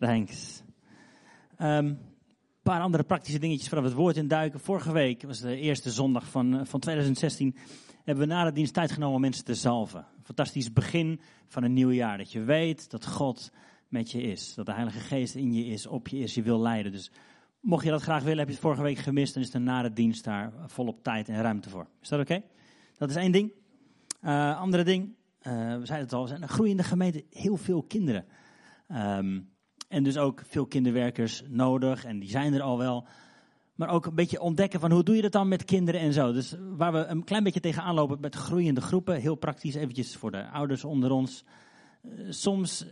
Thanks. Ehm, een paar andere praktische dingetjes we het woord induiken. Vorige week was de eerste zondag van, eh, van 2016. Hebben we na de dienst tijd genomen om mensen te zalven. Fantastisch begin van een nieuw jaar. Dat je weet dat God met je is. Dat de Heilige Geest in je is, op je is, je wil leiden. Dus mocht je dat graag willen, heb je het vorige week gemist, dan is er na de dienst daar volop tijd en ruimte voor. Is dat oké? Dat is één ding. Uh, andere ding, uh, we zeiden het al, we zijn een groeiende gemeente, heel veel kinderen. Um, en dus ook veel kinderwerkers nodig en die zijn er al wel. Maar ook een beetje ontdekken van hoe doe je dat dan met kinderen en zo. Dus waar we een klein beetje tegenaan lopen met groeiende groepen, heel praktisch eventjes voor de ouders onder ons. Uh, soms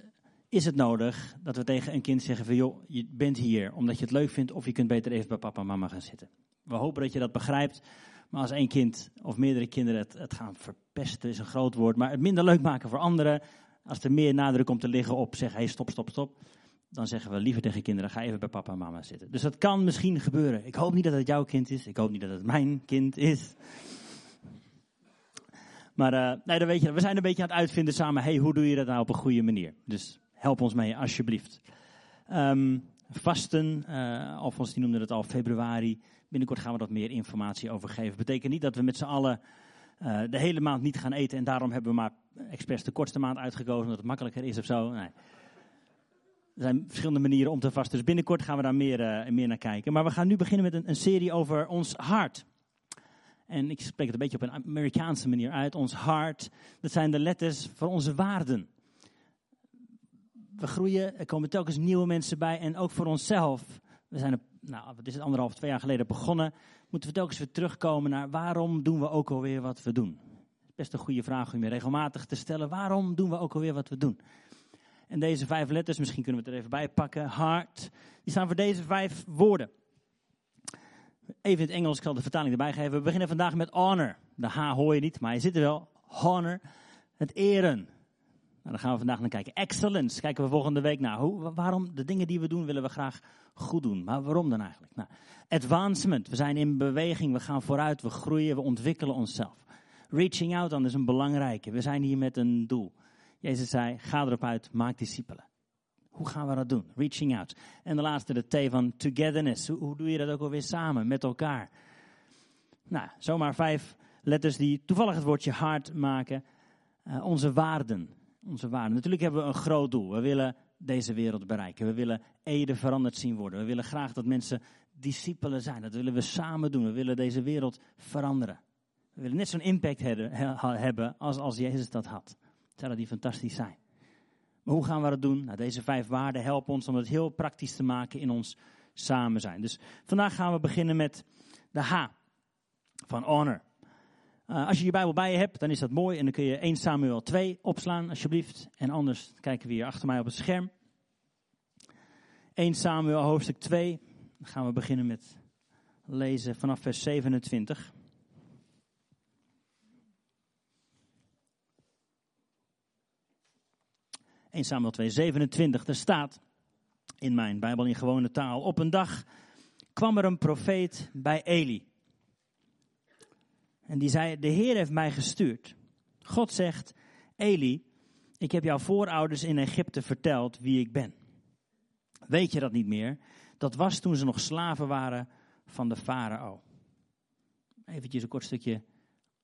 is het nodig dat we tegen een kind zeggen van joh, je bent hier omdat je het leuk vindt of je kunt beter even bij papa en mama gaan zitten. We hopen dat je dat begrijpt, maar als één kind of meerdere kinderen het, het gaan verpesten is een groot woord, maar het minder leuk maken voor anderen, als er meer nadruk komt te liggen op zeggen, hey stop, stop, stop, dan zeggen we liever tegen kinderen, ga even bij papa en mama zitten. Dus dat kan misschien gebeuren. Ik hoop niet dat het jouw kind is, ik hoop niet dat het mijn kind is. Maar uh, nee, dan weet je, we zijn een beetje aan het uitvinden samen, hey, hoe doe je dat nou op een goede manier? Dus help ons mee, alsjeblieft. Um, vasten, uh, Alfons die noemde het al, februari. Binnenkort gaan we wat meer informatie over geven. Betekent niet dat we met z'n allen uh, de hele maand niet gaan eten. En daarom hebben we maar expres de kortste maand uitgekozen, omdat het makkelijker is of zo. Nee. Er zijn verschillende manieren om te vasten. Dus binnenkort gaan we daar meer, uh, meer naar kijken. Maar we gaan nu beginnen met een, een serie over ons hart. En ik spreek het een beetje op een Amerikaanse manier uit. Ons hart, dat zijn de letters van onze waarden we groeien, er komen telkens nieuwe mensen bij en ook voor onszelf. We zijn, nou, het is het anderhalf, twee jaar geleden begonnen. Moeten we telkens weer terugkomen naar waarom doen we ook alweer wat we doen? Best een goede vraag om je regelmatig te stellen. Waarom doen we ook alweer wat we doen? En deze vijf letters, misschien kunnen we het er even bij pakken. Heart, die staan voor deze vijf woorden. Even in het Engels, ik zal de vertaling erbij geven. We beginnen vandaag met honor. De H hoor je niet, maar je zit er wel. Honor, het eren. Nou, daar gaan we vandaag naar kijken. Excellence, kijken we volgende week naar. Hoe, waarom de dingen die we doen, willen we graag goed doen. Maar waarom dan eigenlijk? Nou, advancement, we zijn in beweging, we gaan vooruit, we groeien, we ontwikkelen onszelf. Reaching out dan is een belangrijke. We zijn hier met een doel. Jezus zei, ga erop uit, maak discipelen. Hoe gaan we dat doen? Reaching out. En de laatste, de T van togetherness. Hoe, doe je dat ook alweer samen, met elkaar? Nou, zomaar vijf letters die toevallig het woordje hard maken. Uh, onze waarden onze waarden. Natuurlijk hebben we een groot doel. We willen deze wereld bereiken. We willen Ede veranderd zien worden. We willen graag dat mensen discipelen zijn. Dat willen we samen doen. We willen deze wereld veranderen. We willen net zo'n impact hebben als, als Jezus dat had. Dat die fantastisch zijn? Maar hoe gaan we dat doen? Nou, deze vijf waarden helpen ons om het heel praktisch te maken in ons samen zijn. Dus vandaag gaan we beginnen met de H van honor. Uh, als je je Bijbel bij je hebt, dan is dat mooi. En dan kun je 1 Samuel 2 opslaan, alsjeblieft. En anders kijken we hier achter mij op het scherm. 1 Samuel hoofdstuk 2. Dan gaan we beginnen met lezen vanaf vers 27. In Samuel 2, 27, er staat in mijn Bijbel in gewone taal. Op een dag kwam er een profeet bij Eli. En die zei, de Heer heeft mij gestuurd. God zegt, Eli, ik heb jouw voorouders in Egypte verteld wie ik ben. Weet je dat niet meer? Dat was toen ze nog slaven waren van de farao. Eventjes een kort stukje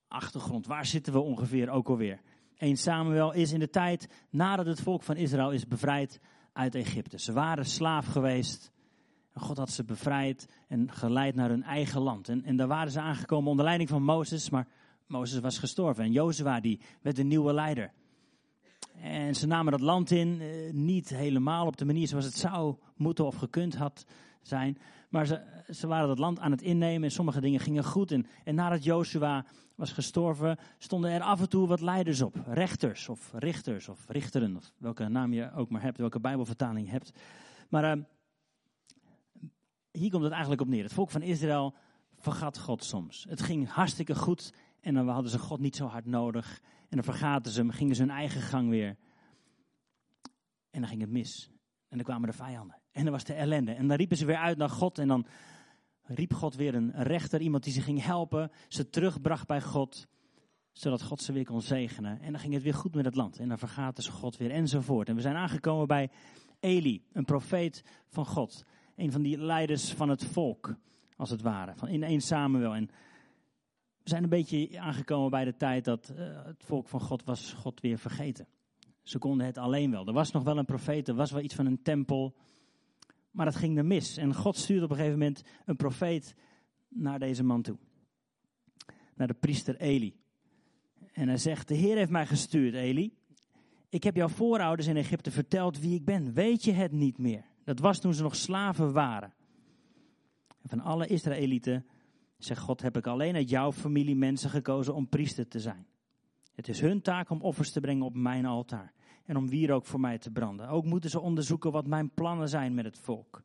achtergrond. Waar zitten we ongeveer ook alweer? 1 Samuel is in de tijd nadat het volk van Israël is bevrijd uit Egypte. Ze waren slaaf geweest en God had ze bevrijd en geleid naar hun eigen land. En, en daar waren ze aangekomen onder leiding van Mozes, maar Mozes was gestorven. En Jozua die werd de nieuwe leider. En ze namen dat land in, eh, niet helemaal op de manier zoals het zou moeten of gekund had zijn. Maar ze, ze waren dat land aan het innemen en sommige dingen gingen goed. En, nadat Jozua was gestorven, stonden er af en toe wat leiders op. Rechters of richters of richteren, of welke naam je ook maar hebt, welke bijbelvertaling je hebt. Maar uh, hier komt het eigenlijk op neer. Het volk van Israël vergat God soms. Het ging hartstikke goed en dan hadden ze God niet zo hard nodig. En dan vergaten ze hem, gingen ze hun eigen gang weer. En dan ging het mis. En dan kwamen de vijanden. En dan was de ellende. En dan riepen ze weer uit naar God. En dan riep God weer een rechter, iemand die ze ging helpen. Ze terugbracht bij God. Zodat God ze weer kon zegenen. En dan ging het weer goed met het land. En dan vergaten ze God weer enzovoort. En we zijn aangekomen bij Eli, een profeet van God. Een van die leiders van het volk, als het ware. Van in één Samuel. En we zijn een beetje aangekomen bij de tijd dat uh, het volk van God was God weer vergeten. Ze konden het alleen wel. Er was nog wel een profeet, er was wel iets van een tempel. Maar het ging er mis. En God stuurde op een gegeven moment een profeet naar deze man toe. Naar de priester Eli. En hij zegt, de Heer heeft mij gestuurd, Eli. Ik heb jouw voorouders in Egypte verteld wie ik ben. Weet je het niet meer? Dat was toen ze nog slaven waren. En van alle Israëlieten, zegt God, heb ik alleen uit jouw familie mensen gekozen om priester te zijn. Het is hun taak om offers te brengen op mijn altaar. En om wierook voor mij te branden. Ook moeten ze onderzoeken wat mijn plannen zijn met het volk.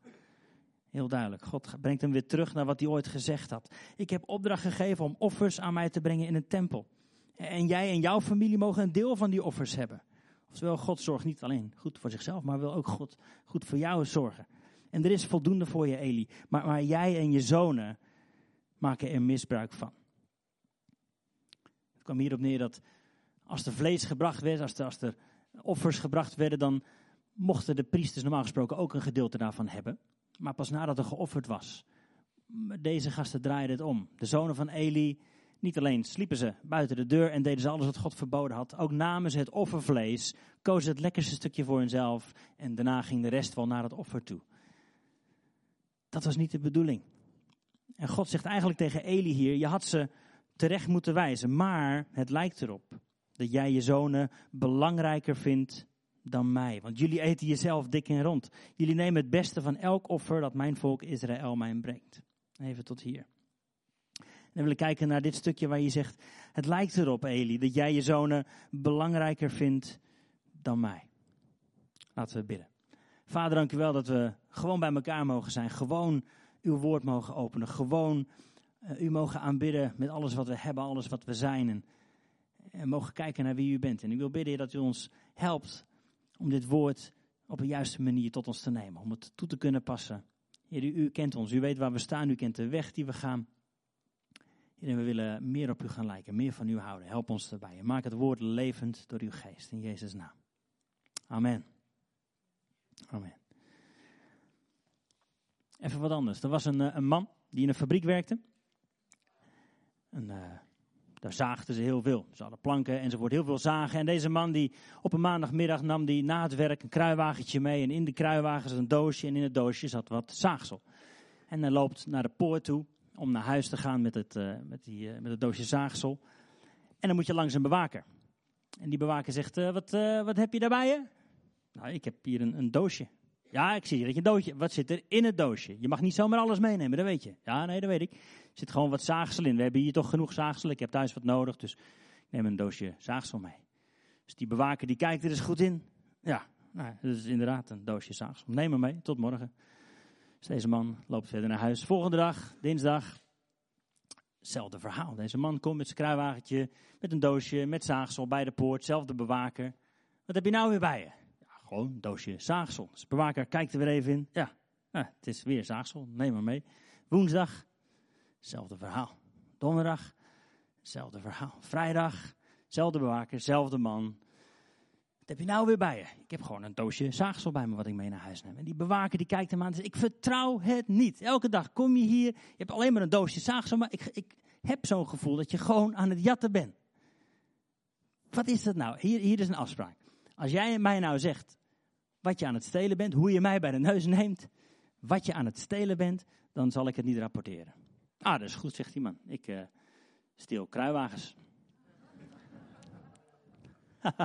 Heel duidelijk. God brengt hem weer terug naar wat hij ooit gezegd had. Ik heb opdracht gegeven om offers aan mij te brengen in een tempel. En jij en jouw familie mogen een deel van die offers hebben. Oftewel, God zorgt niet alleen goed voor zichzelf, maar wil ook God goed voor jou zorgen. En er is voldoende voor je, Eli. Maar, maar jij en je zonen maken er misbruik van. Het kwam hierop neer dat als er vlees gebracht werd, als als er offers gebracht werden, dan mochten de priesters normaal gesproken ook een gedeelte daarvan hebben. Maar pas nadat er geofferd was. Deze gasten draaiden het om. De zonen van Eli, niet alleen sliepen ze buiten de deur en deden ze alles wat God verboden had. Ook namen ze het offervlees, kozen het lekkerste stukje voor hunzelf en daarna ging de rest wel naar het offer toe. Dat was niet de bedoeling. En God zegt eigenlijk tegen Eli hier, je had ze terecht moeten wijzen, maar het lijkt erop dat jij je zonen belangrijker vindt dan mij. Want jullie eten jezelf dik en rond. Jullie nemen het beste van elk offer dat mijn volk Israël mij brengt. Even tot hier. En ik kijken naar dit stukje waar je zegt: Het lijkt erop, Eli, dat jij je zonen belangrijker vindt dan mij. Laten we bidden. Vader, dank u wel dat we gewoon bij elkaar mogen zijn. Gewoon uw woord mogen openen. Gewoon uh, u mogen aanbidden met alles wat we hebben, alles wat we zijn. En mogen kijken naar wie u bent. En ik wil bidden dat u ons helpt om dit woord op een juiste manier tot ons te nemen. Om het toe te kunnen passen. Heer, u, kent ons. U weet waar we staan. U kent de weg die we gaan. Heer, we willen meer op u gaan lijken. Meer van u houden. Help ons daarbij. En maak het woord levend door uw geest. In Jezus' naam. Amen. Amen. Even wat anders. Er was een, eh, een man die in een fabriek werkte. En, uh, daar zaagden ze heel veel. Ze hadden planken enzovoort, heel veel zagen. En deze man die op een maandagmiddag nam die na het werk een kruiwagentje mee. En in de kruiwagen zat een doosje en in het doosje zat wat zaagsel. En hij loopt naar de poort toe om naar huis te gaan met het, uh, met die, uh, met het doosje zaagsel. En dan moet je langs een bewaker. En die bewaker zegt, uh, wat, wat heb je daarbij? Nou, ik heb hier een, een doosje. Ja, ik zie dat je een doosje. Wat zit er in het doosje? Je mag niet zomaar alles meenemen, dat weet je. Ja, nee, dat weet ik. Er zit gewoon wat zaagsel in. We hebben hier toch genoeg zaagsel. Ik heb thuis wat nodig, dus ik neem een doosje zaagsel mee. Dus die bewaker die kijkt er eens goed in. Ja, nou, dat is inderdaad een doosje zaagsel. Neem hem mee, tot morgen. Dus deze man loopt verder naar huis. Volgende dag, dinsdag, hetzelfde verhaal. Deze man komt met zijn kruiwagentje, met een doosje, met zaagsel bij de poort. Zelfde bewaker. Wat heb je nou weer bij je? Gewoon een doosje zaagsel. Dus de bewaker kijkt er weer even in. Ja, het is weer zaagsel. Neem maar mee. Woensdag, hetzelfde verhaal. Donderdag, hetzelfde verhaal. Vrijdag, hetzelfde bewaker, man. Wat heb je nou weer bij je? Ik heb gewoon een doosje zaagsel bij me wat ik mee naar huis neem. En die bewaker die kijkt hem aan en zegt, ik vertrouw het niet. Elke dag kom je hier, je hebt alleen maar een doosje zaagsel, maar ik, ik heb zo'n gevoel dat je gewoon aan het jatten bent. Wat is dat nou? Hier, hier is een afspraak. Als jij mij nou zegt, wat je aan het stelen bent, hoe je mij bij de neus neemt, wat je aan het stelen bent, dan zal ik het niet rapporteren. Ah, dat is goed, zegt die man. Ik uh, steel kruiwagens.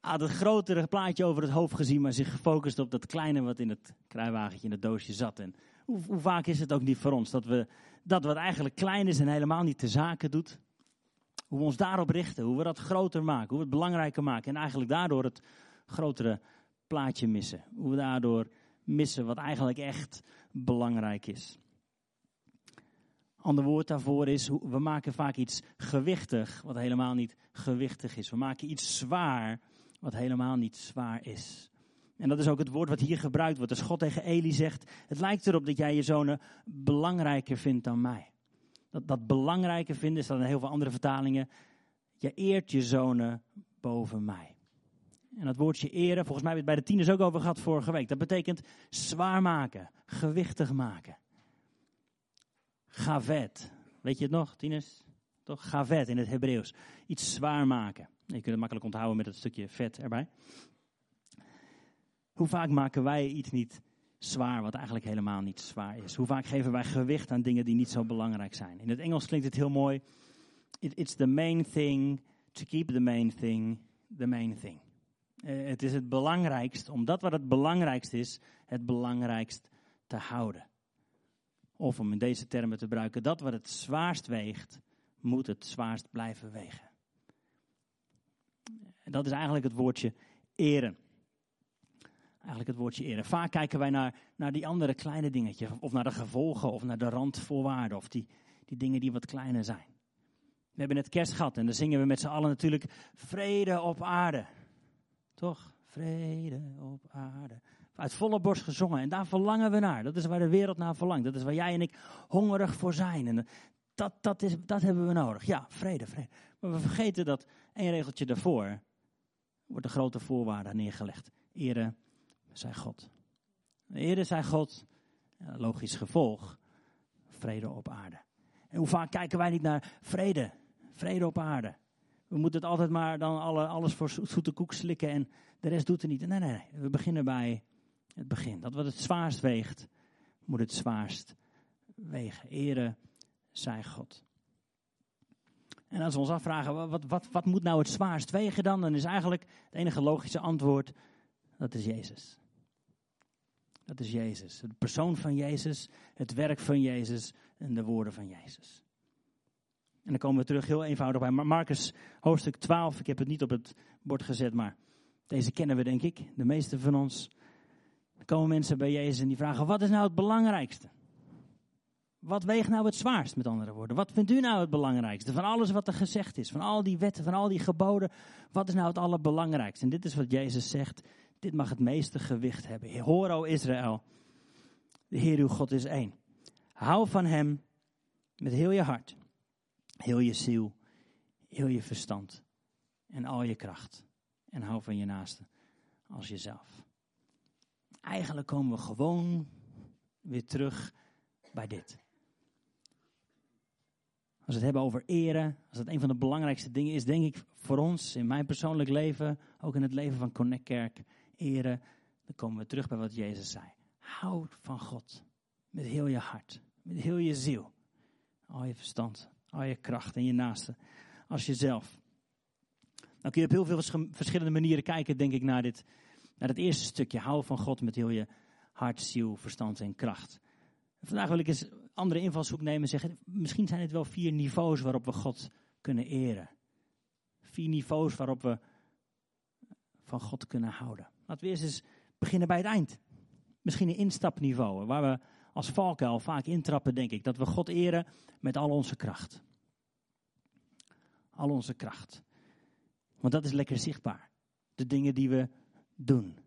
ah, dat grotere plaatje over het hoofd gezien, maar zich gefocust op dat kleine wat in het kruiwagentje in het doosje zat. En hoe, hoe, vaak is het ook niet voor ons dat we dat wat eigenlijk klein is en helemaal niet te zaken doet, hoe we ons daarop richten, hoe we dat groter maken, hoe we het belangrijker maken. En eigenlijk daardoor het grotere plaatje missen. Hoe we daardoor missen wat eigenlijk echt belangrijk is. Ander woord daarvoor is, we maken vaak iets gewichtig wat helemaal niet gewichtig is. We maken iets zwaar wat helemaal niet zwaar is. En dat is ook het woord wat hier gebruikt wordt. Als God tegen Eli zegt, het lijkt erop dat jij je zonen belangrijker vindt dan mij dat, dat belangrijker vinden, staat in heel veel andere vertalingen. Je eert je zonen boven mij. En dat woordje eren, volgens mij hebben we het bij de tieners ook over gehad vorige week. Dat betekent zwaar maken, gewichtig maken. Gavet. Weet je het nog, tieners? Toch? Gavet in het Hebreeuws. Iets zwaar maken. Je kunt het makkelijk onthouden met het stukje vet erbij. Hoe vaak maken wij iets niet zwaar, wat eigenlijk helemaal niet zwaar is? Hoe vaak geven wij gewicht aan dingen die niet zo belangrijk zijn? In het Engels klinkt het heel mooi. it's the main thing to keep the main thing the main thing. Uh, het is het belangrijkst, omdat wat het belangrijkst is, het belangrijkst te houden. Of om in deze termen te gebruiken, dat wat het zwaarst weegt, moet het zwaarst blijven wegen. En dat is eigenlijk het woordje eren. Eigenlijk het woordje eren. Vaak kijken wij naar, naar die andere kleine dingetjes, of naar de gevolgen, of naar de randvoorwaarden, of die, die dingen die wat kleiner zijn. We hebben het kerst gehad en dan zingen we met z'n allen natuurlijk vrede op aarde. Toch? Vrede op aarde. Uit volle borst gezongen. En daar verlangen we naar. Dat is waar de wereld naar verlangt. Dat is waar jij en ik hongerig voor zijn. En dat, dat, is, dat hebben we nodig. Ja, vrede, vrede. Maar we vergeten dat één regeltje daarvoor wordt de grote voorwaarde neergelegd. Ere zij God. Ere zij God. Logisch gevolg. Vrede op aarde. En hoe vaak kijken wij niet naar vrede? Vrede op aarde. We moeten het altijd maar dan alle, alles voor zoete koek slikken en de rest doet er niet. Nee, nee, nee. We beginnen bij het begin. Dat wat het zwaarst weegt, moet het zwaarst wegen. Ere zij God. En als we ons afvragen, wat, wat, wat moet nou het zwaarst wegen dan? Dan is eigenlijk het enige logische antwoord, dat is Jezus. Dat is Jezus. De persoon van Jezus, het werk van Jezus en de woorden van Jezus. En dan komen we terug heel eenvoudig bij Marcus hoofdstuk 12. Ik heb het niet op het bord gezet, maar deze kennen we denk ik, de meeste van ons. Dan komen mensen bij Jezus en die vragen, wat is nou het belangrijkste? Wat weegt nou het zwaarst, met andere woorden? Wat vindt u nou het belangrijkste? Van alles wat er gezegd is, van al die wetten, van al die geboden. Wat is nou het allerbelangrijkste? En dit is wat Jezus zegt. Dit mag het meeste gewicht hebben. Hoor, o Israël. De Heer uw God is één. Hou van Hem met heel je hart, heel je ziel, heel je verstand en al je kracht. En hou van je naaste als jezelf. Eigenlijk komen we gewoon weer terug bij dit. Als we het hebben over eren, als dat een van de belangrijkste dingen is, denk ik voor ons in mijn persoonlijk leven, ook in het leven van Connect Kerk, eren, dan komen we terug bij wat Jezus zei. Houd van God met heel je hart, met heel je ziel, al je verstand, al je kracht en je naaste als jezelf. Dan kun je op heel veel verschillende manieren kijken, denk ik, naar dit, naar het eerste stukje. Hou van God met heel je hart, ziel, verstand en kracht. Vandaag wil ik eens andere invalshoek nemen en zeggen, misschien zijn het wel vier niveaus waarop we God kunnen eren. Vier niveaus waarop we van God kunnen houden. Laten we eerst eens beginnen bij het eind. Misschien een instapniveau, waar we als valkuil vaak intrappen, denk ik. Dat we God eren met al onze kracht. Al onze kracht. Want dat is lekker zichtbaar. De dingen die we doen.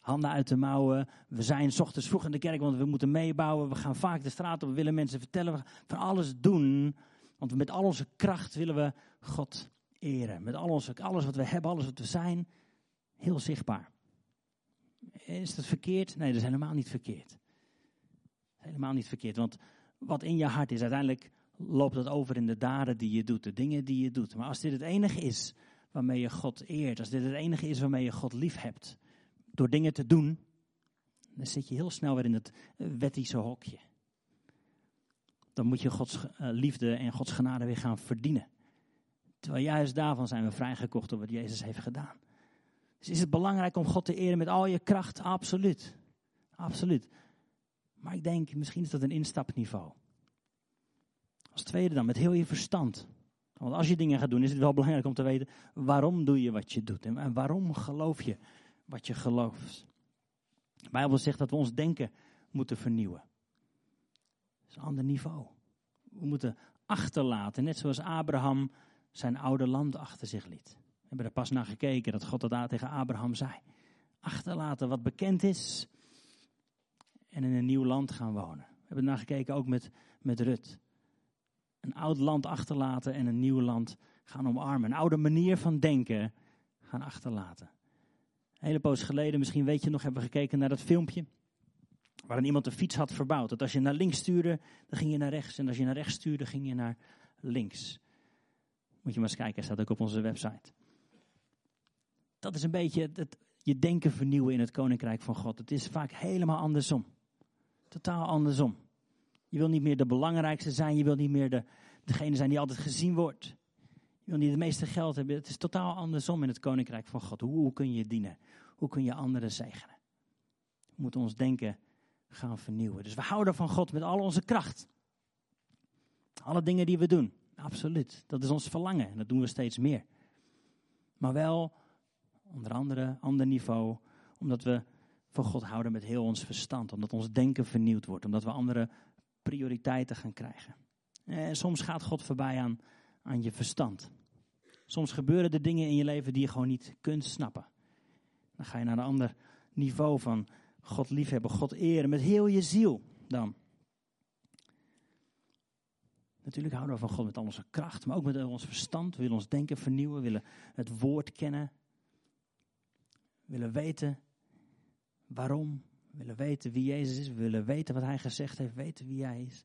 Handen uit de mouwen. We zijn s ochtends vroeg in de kerk, want we moeten meebouwen. We gaan vaak de straat op. We willen mensen vertellen. We van alles doen. Want met al onze kracht willen we God eren. Met al onze, alles wat we hebben, alles wat we zijn. Heel zichtbaar. Is dat verkeerd? Nee, dat is helemaal niet verkeerd. Helemaal niet verkeerd. Want wat in je hart is, uiteindelijk loopt dat over in de daden die je doet, de dingen die je doet. Maar als dit het enige is waarmee je God eert, als dit het enige is waarmee je God lief hebt, door dingen te doen, dan zit je heel snel weer in het wettische hokje. Dan moet je Gods eh, liefde en Gods genade weer gaan verdienen. Terwijl juist daarvan zijn we vrijgekocht door wat Jezus heeft gedaan. Dus is het belangrijk om God te eren met al je kracht? Absoluut. Absoluut. Maar ik denk, misschien is dat een instapniveau. Als tweede dan, met heel je verstand. Want als je dingen gaat doen, is het wel belangrijk om te weten waarom doe je wat je doet. En waarom geloof je wat je gelooft. De Bijbel zegt dat we ons denken moeten vernieuwen. Dat is een ander niveau. We moeten achterlaten, net zoals Abraham zijn oude land achter zich liet. Hebben er pas naar gekeken dat God dat tegen Abraham zei. Achterlaten wat bekend is en in een nieuw land gaan wonen. We hebben naar gekeken ook met, met Rut. Een oud land achterlaten en een nieuw land gaan omarmen. Een oude manier van denken gaan achterlaten. Een hele poos geleden, misschien weet je nog, hebben we gekeken naar dat filmpje. Waarin iemand de fiets had verbouwd. Dat als je naar links stuurde, dan ging je naar rechts. En als je naar rechts stuurde, ging je naar links. Moet je maar eens kijken, staat ook op onze website. Dat is een beetje het, je denken vernieuwen in het koninkrijk van God. Het is vaak helemaal andersom. Totaal andersom. Je wil niet meer de belangrijkste zijn. Je wil niet meer de, degene zijn die altijd gezien wordt. Je wil niet het meeste geld hebben. Het is totaal andersom in het koninkrijk van God. Hoe, hoe kun je dienen? Hoe kun je anderen zegenen? We moeten ons denken gaan vernieuwen. Dus we houden van God met al onze kracht. Alle dingen die we doen. Absoluut. Dat is ons verlangen. En dat doen we steeds meer. Maar wel, onder andere, ander niveau. Omdat we van God houden met heel ons verstand. Omdat ons denken vernieuwd wordt. Omdat we andere prioriteiten gaan krijgen. En soms gaat God voorbij aan, aan je verstand. Soms gebeuren er dingen in je leven die je gewoon niet kunt snappen. Dan ga je naar een ander niveau van God liefhebben, God eren met heel je ziel dan. Natuurlijk houden we van God met al onze kracht, maar ook met ons verstand. We willen ons denken vernieuwen, we willen het woord kennen. Willen weten waarom, willen weten wie Jezus is, willen weten wat Hij gezegd heeft, weten wie Hij is.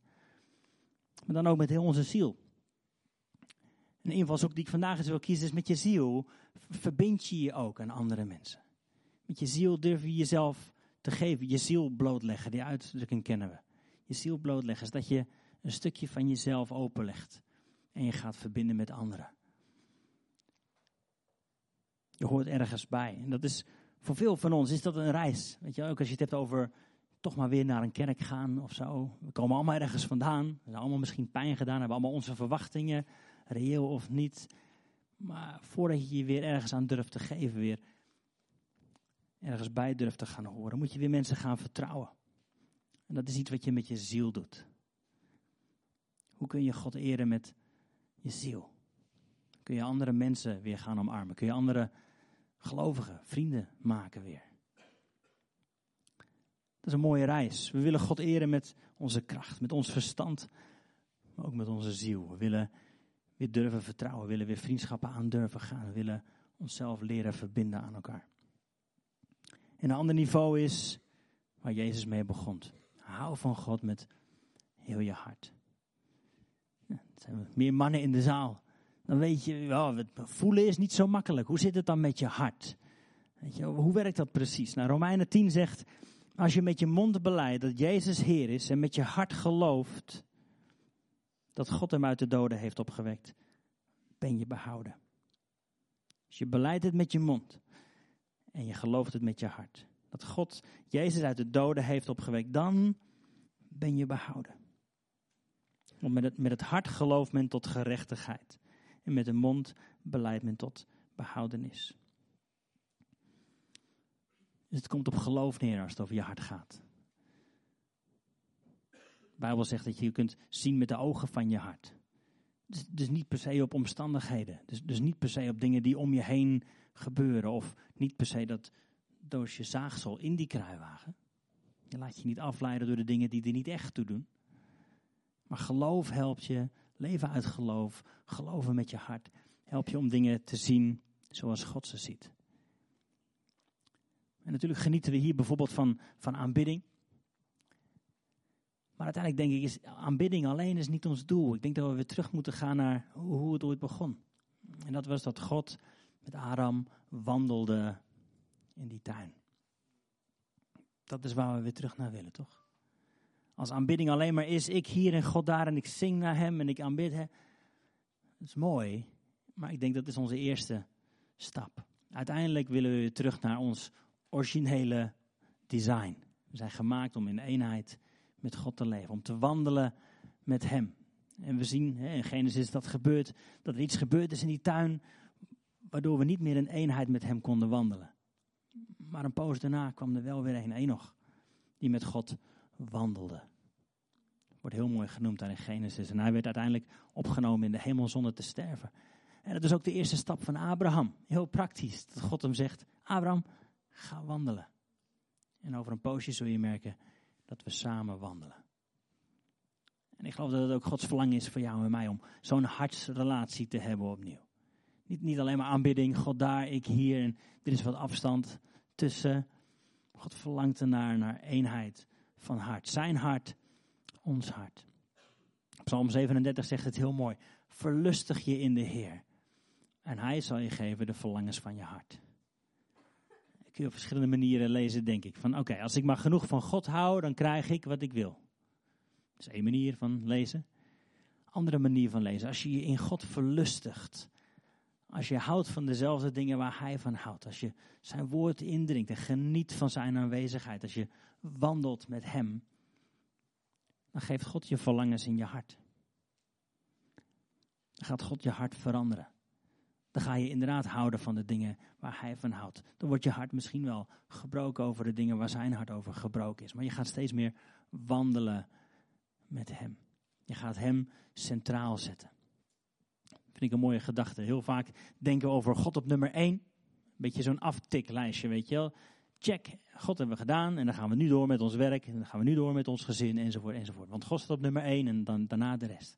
Maar dan ook met heel onze ziel. Een invalshoek die ik vandaag eens wil kiezen is met je ziel verbind je je ook aan andere mensen. Met je ziel durf je jezelf te geven, je ziel blootleggen, die uitdrukking kennen we. Je ziel blootleggen is dat je een stukje van jezelf openlegt en je gaat verbinden met anderen. Je hoort ergens bij. En dat is voor veel van ons is dat een reis. Weet je, ook als je het hebt over toch maar weer naar een kerk gaan of zo. We komen allemaal ergens vandaan. We hebben allemaal misschien pijn gedaan, hebben allemaal onze verwachtingen, reëel of niet. Maar voordat je je weer ergens aan durft te geven, weer ergens bij durft te gaan horen, moet je weer mensen gaan vertrouwen. En dat is iets wat je met je ziel doet. Hoe kun je God eren met je ziel? Kun je andere mensen weer gaan omarmen? Kun je andere gelovigen, vrienden maken weer? Dat is een mooie reis. We willen God eren met onze kracht, met ons verstand, maar ook met onze ziel. We willen weer durven vertrouwen, we willen weer vriendschappen aan durven gaan. We willen onszelf leren verbinden aan elkaar. En een ander niveau is waar Jezus mee begon. Hou van God met heel je hart. Er zijn meer mannen in de zaal. Dan weet je, oh, voelen is niet zo makkelijk. Hoe zit het dan met je hart? Weet je, hoe werkt dat precies? Nou, Romeinen 10 zegt, als je met je mond beleidt dat Jezus Heer is en met je hart gelooft dat God hem uit de doden heeft opgewekt, ben je behouden. Als je beleidt het met je mond en je gelooft het met je hart. Dat God Jezus uit de doden heeft opgewekt, dan ben je behouden. Want met het, met het hart gelooft men tot gerechtigheid. En met de mond beleidt men tot behoudenis. Dus het komt op geloof neer als het over je hart gaat. De Bijbel zegt dat je kunt zien met de ogen van je hart. Dus, dus niet per se op omstandigheden. Dus, dus niet per se op dingen die om je heen gebeuren. Of niet per se dat doosje zaagsel in die kruiwagen. Je laat je niet afleiden door de dingen die er niet echt toe doen. Maar geloof helpt je, leven uit geloof, geloven met je hart, helpt je om dingen te zien zoals God ze ziet. En natuurlijk genieten we hier bijvoorbeeld van, van aanbidding. Maar uiteindelijk denk ik, is aanbidding alleen is niet ons doel. Ik denk dat we weer terug moeten gaan naar hoe het ooit begon. En dat was dat God met Aram wandelde in die tuin. Dat is waar we weer terug naar willen, toch? Als aanbidding alleen maar is, ik hier en God daar en ik zing naar Hem en ik aanbid Hem. Dat is mooi, maar ik denk dat is onze eerste stap. Uiteindelijk willen we weer terug naar ons originele design. We zijn gemaakt om in eenheid met God te leven, om te wandelen met Hem. En we zien in Genesis dat gebeurt, dat er iets gebeurd is in die tuin, waardoor we niet meer in eenheid met Hem konden wandelen. Maar een poos daarna kwam er wel weer een Enoch, die met God wandelde. Wordt heel mooi genoemd daar in Genesis. En hij werd uiteindelijk opgenomen in de hemel zonder te sterven. En dat is ook de eerste stap van Abraham. Heel praktisch. Dat God hem zegt, Abraham, ga wandelen. En over een poosje zul je merken dat we samen wandelen. En ik geloof dat het ook Gods verlangen is voor jou en mij om zo'n hartsrelatie te hebben opnieuw. Niet, niet alleen maar aanbidding, God daar, ik hier. En er is wat afstand tussen. God verlangt ernaar, naar eenheid van hart. Zijn hart, ons hart. Psalm 37 zegt het heel mooi. Verlustig je in de Heer. En Hij zal je geven de verlangens van je hart. Kun je op verschillende manieren lezen, denk ik. Van oké, als ik maar genoeg van God hou, dan krijg ik wat ik wil. Dat is één manier van lezen. Andere manier van lezen. Als je je in God verlustigt. Als je houdt van dezelfde dingen waar Hij van houdt. Als je zijn woord indringt en geniet van zijn aanwezigheid. Als je wandelt met Hem. Dan geeft God je verlangens in je hart. Dan gaat God je hart veranderen. Dan ga je inderdaad houden van de dingen waar Hij van houdt. Dan wordt je hart misschien wel gebroken over de dingen waar Zijn hart over gebroken is. Maar je gaat steeds meer wandelen met Hem. Je gaat Hem centraal zetten. Vind ik een mooie gedachte. Heel vaak denken we over God op nummer 1. Een beetje zo'n aftiklijstje, weet je wel. Check, God hebben we gedaan en dan gaan we nu door met ons werk. En dan gaan we nu door met ons gezin enzovoort enzovoort. Want God staat op nummer 1 en dan, daarna de rest.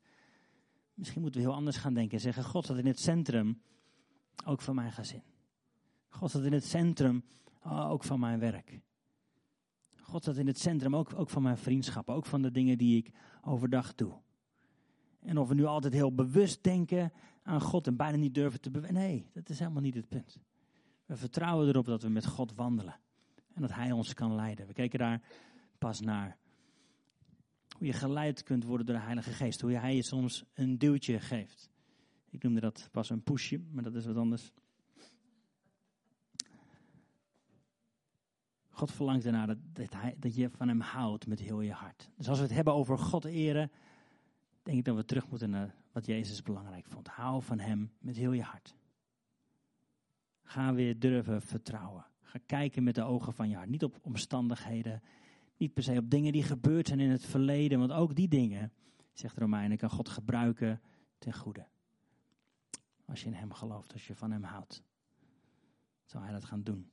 Misschien moeten we heel anders gaan denken en zeggen, God staat in het centrum ook van mijn gezin. God staat in het centrum oh, ook van mijn werk. God staat in het centrum ook, ook van mijn vriendschappen, ook van de dingen die ik overdag doe. En of we nu altijd heel bewust denken aan God en bijna niet durven te bewegen. Nee, dat is helemaal niet het punt. We vertrouwen erop dat we met God wandelen. En dat Hij ons kan leiden. We kijken daar pas naar. Hoe je geleid kunt worden door de Heilige Geest. Hoe Hij je soms een duwtje geeft. Ik noemde dat pas een pushje, maar dat is wat anders. God verlangt ernaar dat, dat, je van hem houdt met heel je hart. Dus als we het hebben over God eren, denk ik dat we terug moeten naar wat Jezus belangrijk vond. Hou van hem met heel je hart. Ga weer durven vertrouwen. Ga kijken met de ogen van je hart. Niet op omstandigheden, niet per se op dingen die gebeurd zijn in het verleden, want ook die dingen, zegt Romeinen, kan God gebruiken ten goede. Als je in hem gelooft, als je van hem houdt, zal hij dat gaan doen.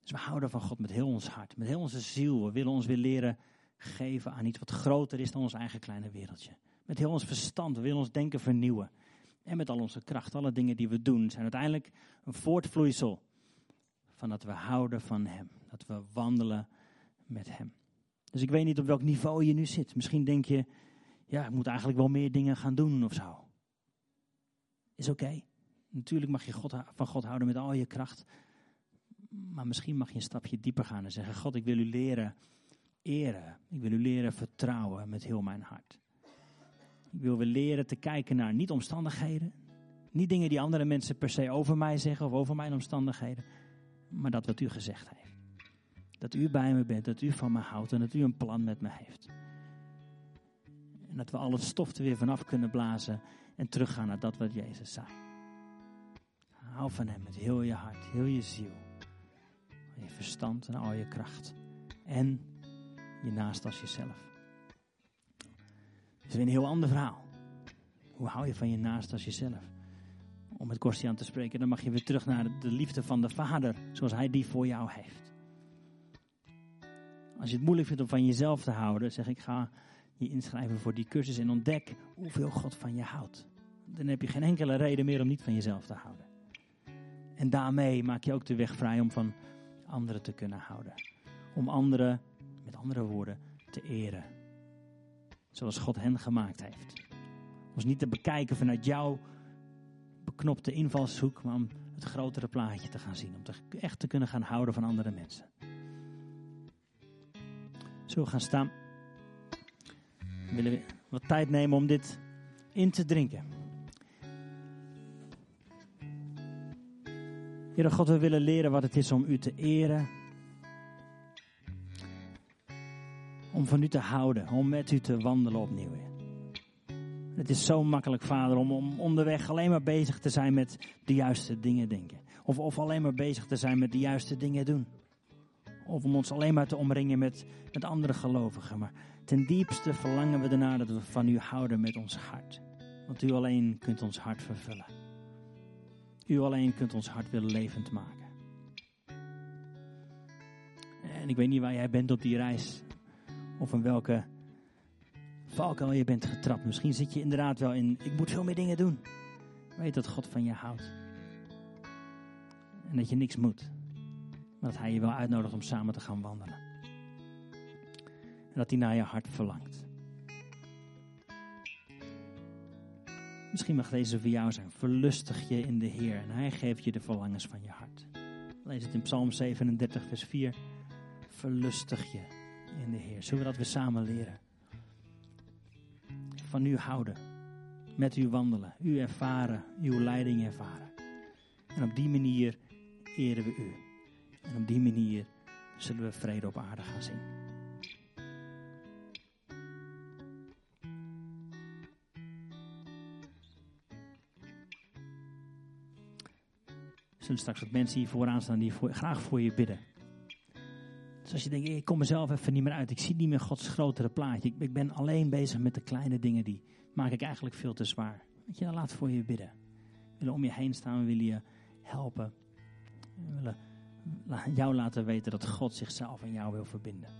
Dus we houden van God met heel ons hart, met heel onze ziel. We willen ons weer leren geven aan iets wat groter is dan ons eigen kleine wereldje. Met heel ons verstand, we willen ons denken vernieuwen. En met al onze kracht, alle dingen die we doen, zijn uiteindelijk een voortvloeisel van dat we houden van Hem. Dat we wandelen met Hem. Dus ik weet niet op welk niveau je nu zit. Misschien denk je, ja, ik moet eigenlijk wel meer dingen gaan doen of zo. Is oké. Natuurlijk mag je God, van God houden met al je kracht. Maar misschien mag je een stapje dieper gaan en zeggen: God, ik wil u leren eren. Ik wil u leren vertrouwen met heel mijn hart. Ik wil weer leren te kijken naar niet omstandigheden. Niet dingen die andere mensen per se over mij zeggen of over mijn omstandigheden. Maar dat wat u gezegd heeft. Dat u bij me bent, dat u van me houdt en dat u een plan met me heeft. En dat we al het stof er weer vanaf kunnen blazen en teruggaan naar dat wat Jezus zei. Hou van Hem met heel je hart, heel je ziel, je verstand en al je kracht. En je naast als jezelf. Is weer een heel ander verhaal. Hoe hou je van je naast als jezelf? Om met Korstian te spreken, dan mag je weer terug naar de liefde van de Vader, zoals Hij die voor jou heeft. Als je het moeilijk vindt om van jezelf te houden, zeg ik ga je inschrijven voor die cursus en ontdek hoeveel God van je houdt. Dan heb je geen enkele reden meer om niet van jezelf te houden. En daarmee maak je ook de weg vrij om van anderen te kunnen houden. Om anderen, met andere woorden, te eren. Zoals God hen gemaakt heeft. Ons niet te bekijken vanuit jouw beknopte invalshoek, maar om het grotere plaatje te gaan zien. Om te, echt te kunnen gaan houden van andere mensen. Zo gaan staan. We willen wat tijd nemen om dit in te drinken. Heere God, we willen leren wat het is om u te eren. Om van u te houden, om met u te wandelen opnieuw. Het is zo makkelijk, Vader, om, om onderweg alleen maar bezig te zijn met de juiste dingen denken. Of, of alleen maar bezig te zijn met de juiste dingen doen. Of om ons alleen maar te omringen met, met andere gelovigen. Maar ten diepste verlangen we ernaar dat we van u houden met ons hart. Want u alleen kunt ons hart vervullen. U alleen kunt ons hart weer levend maken. En ik weet niet waar jij bent op die reis. Of in welke valkuil je bent getrapt. Misschien zit je inderdaad wel in, ik moet veel meer dingen doen. Weet dat God van je houdt. En dat je niks moet. Maar dat Hij je wel uitnodigt om samen te gaan wandelen. En dat Hij naar je hart verlangt. Misschien mag deze voor jou zijn. Verlustig je in de Heer en Hij geeft je de verlangens van je hart. Lees het in Psalm 37, vers 4. Verlustig je in de Heer. Zullen we dat weer samen leren? Van u houden. Met u wandelen. U ervaren. Uw leiding ervaren. En op die manier eren we u. En op die manier zullen we vrede op aarde gaan zien. Zullen straks wat mensen hier vooraan staan die graag voor je bidden. Dus als je denkt, ik kom mezelf even niet meer uit. Ik zie niet meer Gods grotere plaatje. Ik, ben alleen bezig met de kleine dingen. Die maak ik eigenlijk veel te zwaar. Weet je, dan laat voor je bidden. We willen om je heen staan. We willen je helpen. We willen jou laten weten dat God zichzelf aan jou wil verbinden.